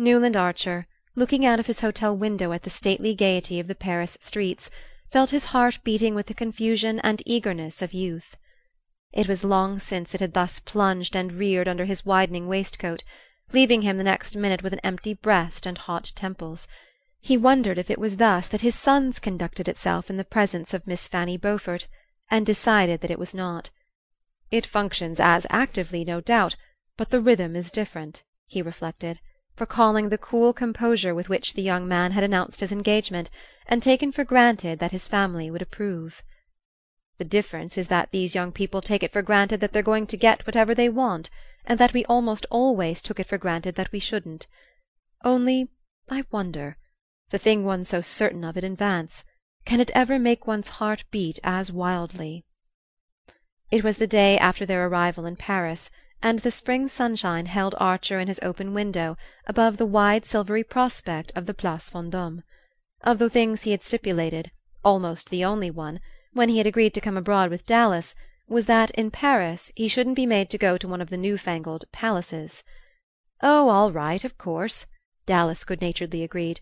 Newland Archer, looking out of his hotel window at the stately gaiety of the Paris streets, felt his heart beating with the confusion and eagerness of youth. It was long since it had thus plunged and reared under his widening waistcoat, leaving him the next minute with an empty breast and hot temples. He wondered if it was thus that his son's conducted itself in the presence of Miss Fanny Beaufort, and decided that it was not. It functions as actively, no doubt, but the rhythm is different, he reflected, recalling the cool composure with which the young man had announced his engagement, and taken for granted that his family would approve. The difference is that these young people take it for granted that they're going to get whatever they want, and that we almost always took it for granted that we shouldn't. Only, I wonder the thing one's so certain of in advance can it ever make one's heart beat as wildly? It was the day after their arrival in Paris, and the spring sunshine held Archer in his open window above the wide silvery prospect of the Place Vendôme. Of the things he had stipulated, almost the only one, when he had agreed to come abroad with Dallas, was that, in Paris, he shouldn't be made to go to one of the new fangled "palaces." "Oh, all right, of course," Dallas good naturedly agreed.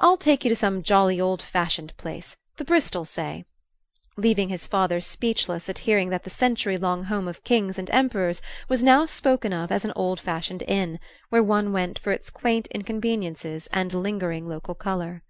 "I'll take you to some jolly old fashioned place the Bristol, say." Leaving his father speechless at hearing that the century long home of kings and emperors was now spoken of as an old fashioned inn, where one went for its quaint inconveniences and lingering local colour.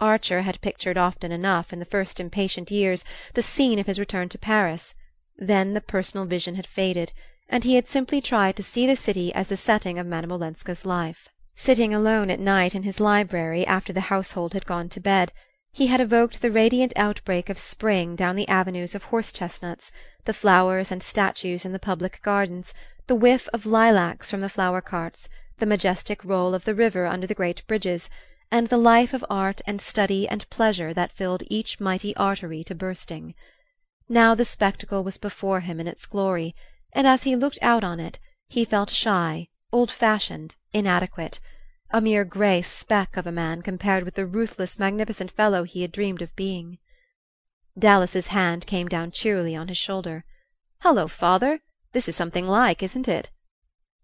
Archer had pictured often enough, in the first impatient years, the scene of his return to Paris; then the personal vision had faded, and he had simply tried to see the city as the setting of Madame Olenska's life. Sitting alone at night in his library, after the household had gone to bed, he had evoked the radiant outbreak of spring down the avenues of horse chestnuts, the flowers and statues in the public gardens, the whiff of lilacs from the flower carts, the majestic roll of the river under the great bridges, and the life of art and study and pleasure that filled each mighty artery to bursting. Now the spectacle was before him in its glory, and as he looked out on it he felt shy, old fashioned, inadequate a mere grey speck of a man compared with the ruthless magnificent fellow he had dreamed of being. Dallas's hand came down cheerily on his shoulder. "Hullo, father! This is something like, isn't it?"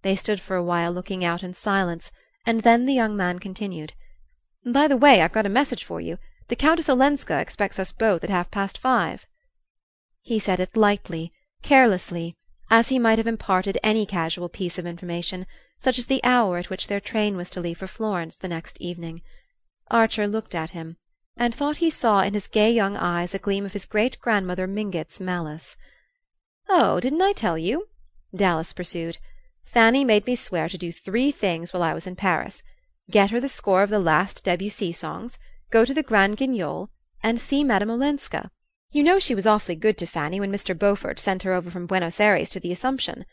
They stood for a while looking out in silence, and then the young man continued: "By the way, I've got a message for you. The Countess Olenska expects us both at half past five." He said it lightly, carelessly, as he might have imparted any casual piece of information such as the hour at which their train was to leave for Florence the next evening. Archer looked at him, and thought he saw in his gay young eyes a gleam of his great grandmother Mingott's malice. "Oh, didn't I tell you?" Dallas pursued. "Fanny made me swear to do three things while I was in Paris get her the score of the last Debussy songs, go to the Grand Guignol, and see Madame Olenska. You know she was awfully good to Fanny when Mr. Beaufort sent her over from Buenos Ayres to the Assumption.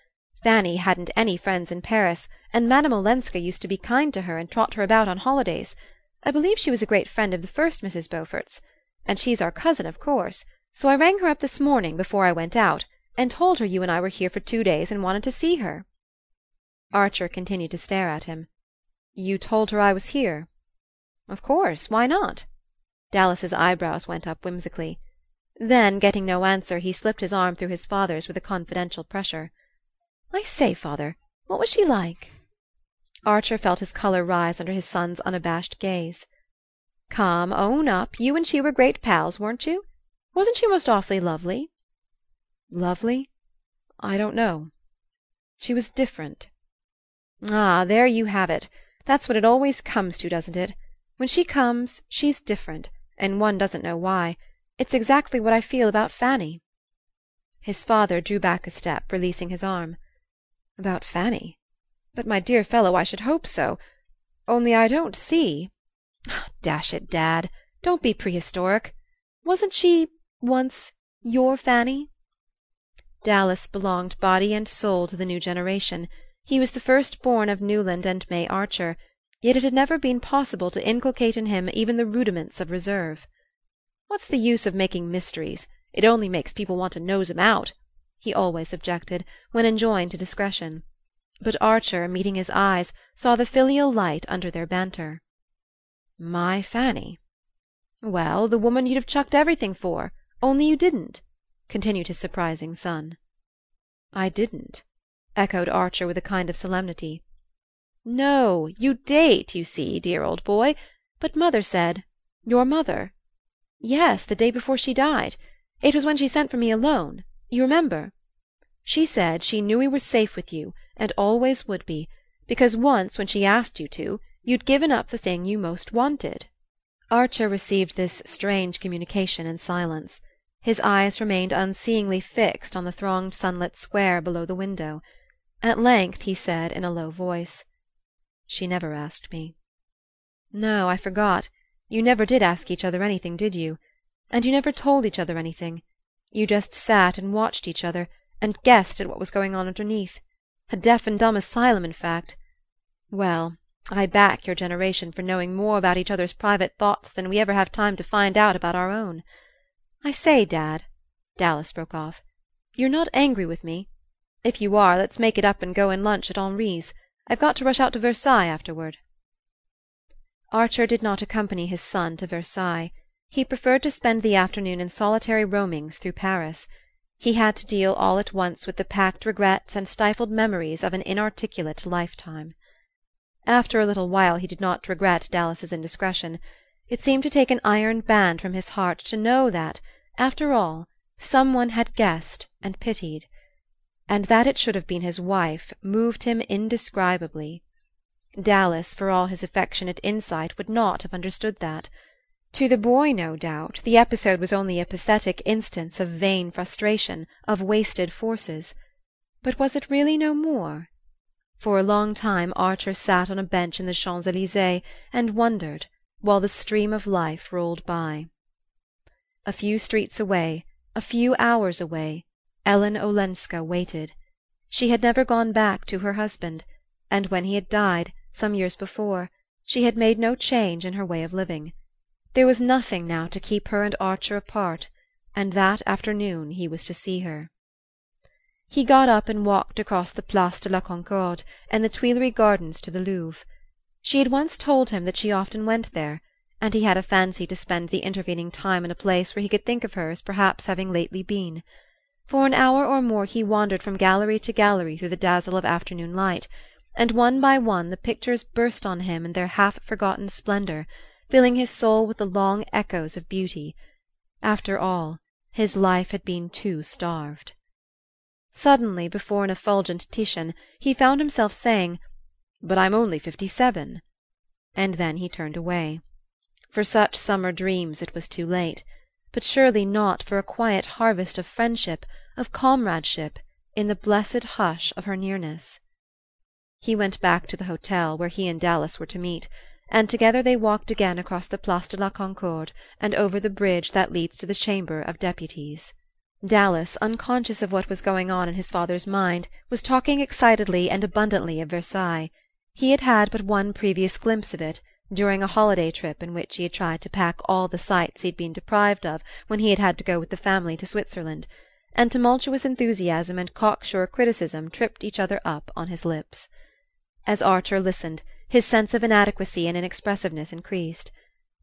Fanny hadn't any friends in Paris, and Madame Olenska used to be kind to her and trot her about on holidays. I believe she was a great friend of the first Mrs. Beaufort's. And she's our cousin, of course. So I rang her up this morning, before I went out, and told her you and I were here for two days and wanted to see her." Archer continued to stare at him. "You told her I was here?" "Of course. Why not?" Dallas's eyebrows went up whimsically. Then, getting no answer, he slipped his arm through his father's with a confidential pressure. "I say, father, what was she like?" Archer felt his colour rise under his son's unabashed gaze. "Come, own up. You and she were great pals, weren't you? Wasn't she most awfully lovely?" "Lovely? I don't know. She was different." "Ah, there you have it. That's what it always comes to, doesn't it? When she comes she's different, and one doesn't know why. It's exactly what I feel about Fanny." His father drew back a step, releasing his arm. About Fanny? But, my dear fellow, I should hope so. Only I don't see oh, Dash it, Dad, don't be prehistoric. Wasn't she once your Fanny?" Dallas belonged body and soul to the new generation. He was the first born of Newland and May Archer, yet it had never been possible to inculcate in him even the rudiments of reserve. "What's the use of making mysteries? It only makes people want to nose 'em out he always objected, when enjoined to discretion; but Archer, meeting his eyes, saw the filial light under their banter. "My Fanny?" "Well, the woman you'd have chucked everything for only you didn't," continued his surprising son. "I didn't?" echoed Archer with a kind of solemnity. "No. You date, you see, dear old boy. But mother said "Your mother?" "Yes, the day before she died. It was when she sent for me alone. You remember? She said she knew we were safe with you, and always would be, because once, when she asked you to, you'd given up the thing you most wanted." Archer received this strange communication in silence. His eyes remained unseeingly fixed on the thronged sunlit square below the window. At length he said in a low voice: "She never asked me." "No, I forgot. You never did ask each other anything, did you? And you never told each other anything. You just sat and watched each other, and guessed at what was going on underneath. A deaf and dumb asylum, in fact. Well, I back your generation for knowing more about each other's private thoughts than we ever have time to find out about our own. I say, Dad," Dallas broke off, "you're not angry with me? If you are, let's make it up and go and lunch at Henri's. I've got to rush out to Versailles afterward." Archer did not accompany his son to Versailles. He preferred to spend the afternoon in solitary roamings through Paris. He had to deal all at once with the packed regrets and stifled memories of an inarticulate lifetime. After a little while he did not regret Dallas's indiscretion. It seemed to take an iron band from his heart to know that, after all, some one had guessed and pitied and that it should have been his wife moved him indescribably. Dallas, for all his affectionate insight, would not have understood that. To the boy, no doubt, the episode was only a pathetic instance of vain frustration, of wasted forces. But was it really no more? For a long time Archer sat on a bench in the Champs Elysees and wondered, while the stream of life rolled by. A few streets away, a few hours away, Ellen Olenska waited. She had never gone back to her husband, and when he had died, some years before, she had made no change in her way of living. There was nothing now to keep her and Archer apart, and that afternoon he was to see her. He got up and walked across the Place de la Concorde and the Tuileries Gardens to the Louvre. She had once told him that she often went there, and he had a fancy to spend the intervening time in a place where he could think of her as perhaps having lately been. For an hour or more he wandered from gallery to gallery through the dazzle of afternoon light, and one by one the pictures burst on him in their half forgotten splendor, filling his soul with the long echoes of beauty. After all, his life had been too starved. Suddenly, before an effulgent Titian, he found himself saying, "But I'm only fifty-seven!" And then he turned away. For such summer dreams it was too late but surely not for a quiet harvest of friendship, of comradeship, in the blessed hush of her nearness. He went back to the hotel, where he and Dallas were to meet, and together they walked again across the Place de la Concorde and over the bridge that leads to the Chamber of Deputies. Dallas, unconscious of what was going on in his father's mind, was talking excitedly and abundantly of Versailles. He had had but one previous glimpse of it, during a holiday trip in which he had tried to pack all the sights he had been deprived of when he had had to go with the family to Switzerland, and tumultuous enthusiasm and cocksure criticism tripped each other up on his lips. As Archer listened, his sense of inadequacy and inexpressiveness increased.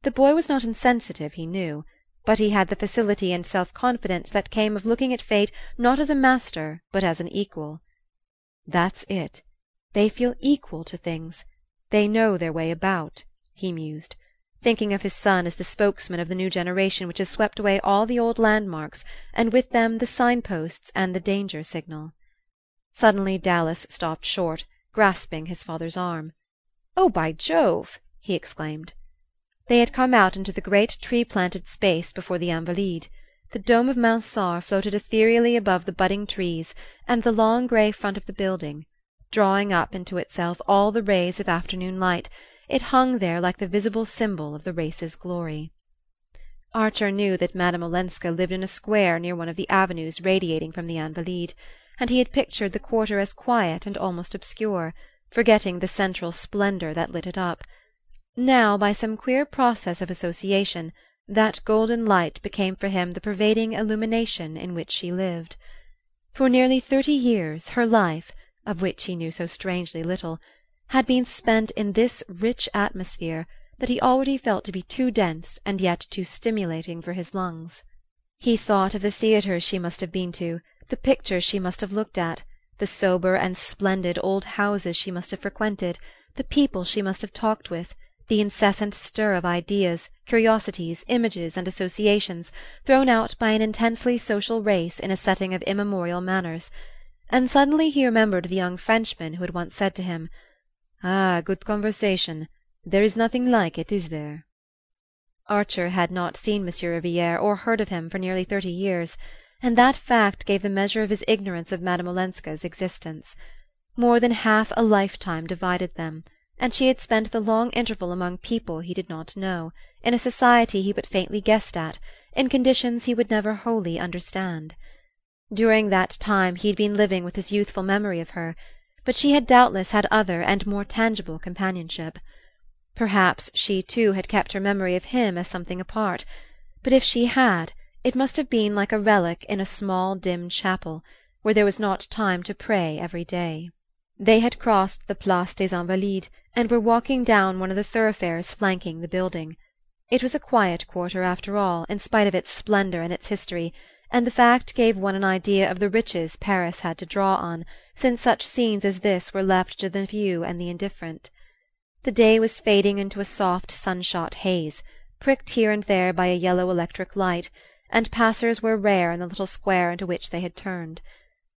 The boy was not insensitive, he knew, but he had the facility and self-confidence that came of looking at fate not as a master but as an equal. That's it. They feel equal to things. They know their way about he mused, thinking of his son as the spokesman of the new generation which has swept away all the old landmarks, and with them the sign-posts and the danger signal. Suddenly Dallas stopped short, grasping his father's arm. "Oh, by Jove!" he exclaimed. They had come out into the great tree-planted space before the Invalides. The dome of Mansart floated ethereally above the budding trees and the long grey front of the building, drawing up into itself all the rays of afternoon light it hung there like the visible symbol of the race's glory. Archer knew that Madame Olenska lived in a square near one of the avenues radiating from the Invalides, and he had pictured the quarter as quiet and almost obscure, forgetting the central splendour that lit it up. Now, by some queer process of association, that golden light became for him the pervading illumination in which she lived. For nearly thirty years her life, of which he knew so strangely little, had been spent in this rich atmosphere that he already felt to be too dense and yet too stimulating for his lungs. He thought of the theatres she must have been to, the pictures she must have looked at, the sober and splendid old houses she must have frequented, the people she must have talked with, the incessant stir of ideas, curiosities, images and associations thrown out by an intensely social race in a setting of immemorial manners; and suddenly he remembered the young Frenchman who had once said to him, "Ah, good conversation! There is nothing like it, is there?" Archer had not seen Monsieur Riviere or heard of him for nearly thirty years, and that fact gave the measure of his ignorance of Madame Olenska's existence. More than half a lifetime divided them and she had spent the long interval among people he did not know, in a society he but faintly guessed at, in conditions he would never wholly understand. During that time he had been living with his youthful memory of her, but she had doubtless had other and more tangible companionship. Perhaps she too had kept her memory of him as something apart; but if she had, it must have been like a relic in a small dim chapel, where there was not time to pray every day. They had crossed the Place des Invalides and were walking down one of the thoroughfares flanking the building. It was a quiet quarter, after all, in spite of its splendor and its history, and the fact gave one an idea of the riches Paris had to draw on, since such scenes as this were left to the few and the indifferent. The day was fading into a soft sunshot haze, pricked here and there by a yellow electric light, and passers were rare in the little square into which they had turned.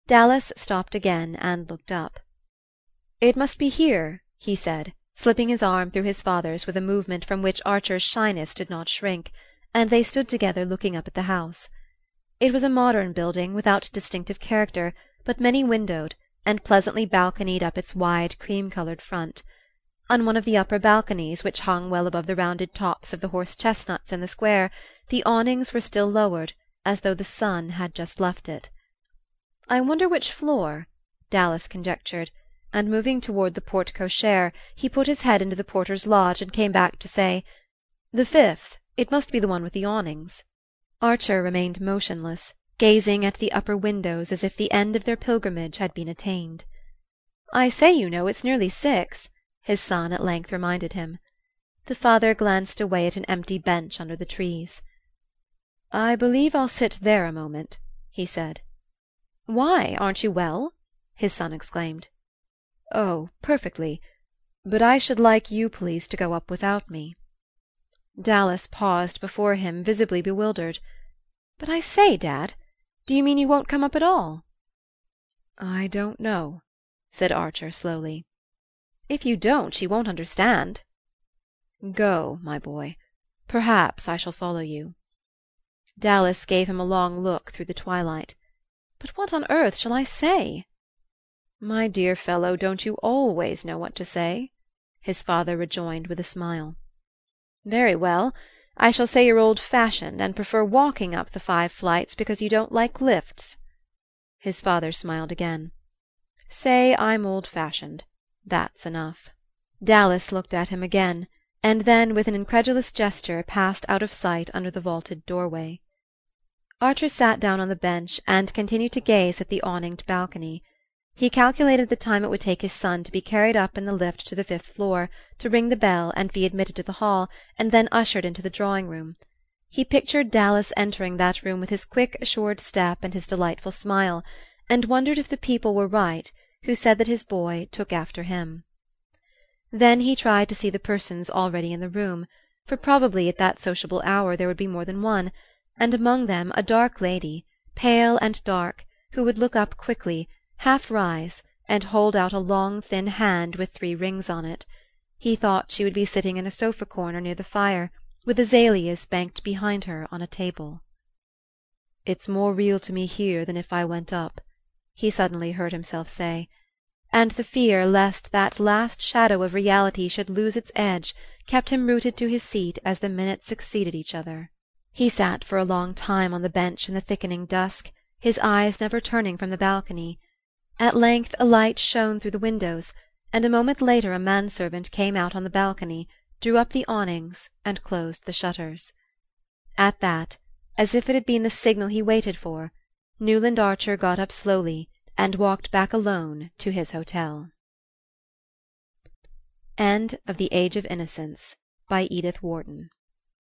Dallas stopped again and looked up. "It must be here," he said, slipping his arm through his father's with a movement from which Archer's shyness did not shrink, and they stood together looking up at the house. It was a modern building, without distinctive character, but many windowed, and pleasantly balconied up its wide cream colored front. On one of the upper balconies, which hung well above the rounded tops of the horse chestnuts in the square, the awnings were still lowered, as though the sun had just left it. "I wonder which floor," Dallas conjectured and moving toward the porte cochere he put his head into the porter's lodge and came back to say the fifth. It must be the one with the awnings. Archer remained motionless gazing at the upper windows as if the end of their pilgrimage had been attained. I say you know it's nearly six his son at length reminded him. The father glanced away at an empty bench under the trees i believe i'll sit there a moment he said why aren't you well his son exclaimed "Oh, perfectly. But I should like you please to go up without me." Dallas paused before him, visibly bewildered. "But I say, Dad, do you mean you won't come up at all?" "I don't know," said Archer slowly. "If you don't she won't understand." "Go, my boy. Perhaps I shall follow you." Dallas gave him a long look through the twilight. "But what on earth shall I say?" "My dear fellow, don't you always know what to say?" his father rejoined with a smile. "Very well. I shall say you're old fashioned, and prefer walking up the five flights because you don't like lifts." His father smiled again. "Say I'm old fashioned. That's enough." Dallas looked at him again, and then with an incredulous gesture passed out of sight under the vaulted doorway. Archer sat down on the bench and continued to gaze at the awninged balcony. He calculated the time it would take his son to be carried up in the lift to the fifth floor, to ring the bell and be admitted to the hall, and then ushered into the drawing room. He pictured Dallas entering that room with his quick assured step and his delightful smile, and wondered if the people were right who said that his boy took after him. Then he tried to see the persons already in the room, for probably at that sociable hour there would be more than one, and among them a dark lady, pale and dark, who would look up quickly half rise, and hold out a long thin hand with three rings on it. He thought she would be sitting in a sofa corner near the fire, with azaleas banked behind her on a table. "It's more real to me here than if I went up," he suddenly heard himself say; and the fear lest that last shadow of reality should lose its edge kept him rooted to his seat as the minutes succeeded each other. He sat for a long time on the bench in the thickening dusk, his eyes never turning from the balcony. At length a light shone through the windows, and a moment later a manservant came out on the balcony, drew up the awnings, and closed the shutters. At that, as if it had been the signal he waited for, Newland Archer got up slowly and walked back alone to his hotel. End of The Age of Innocence by Edith Wharton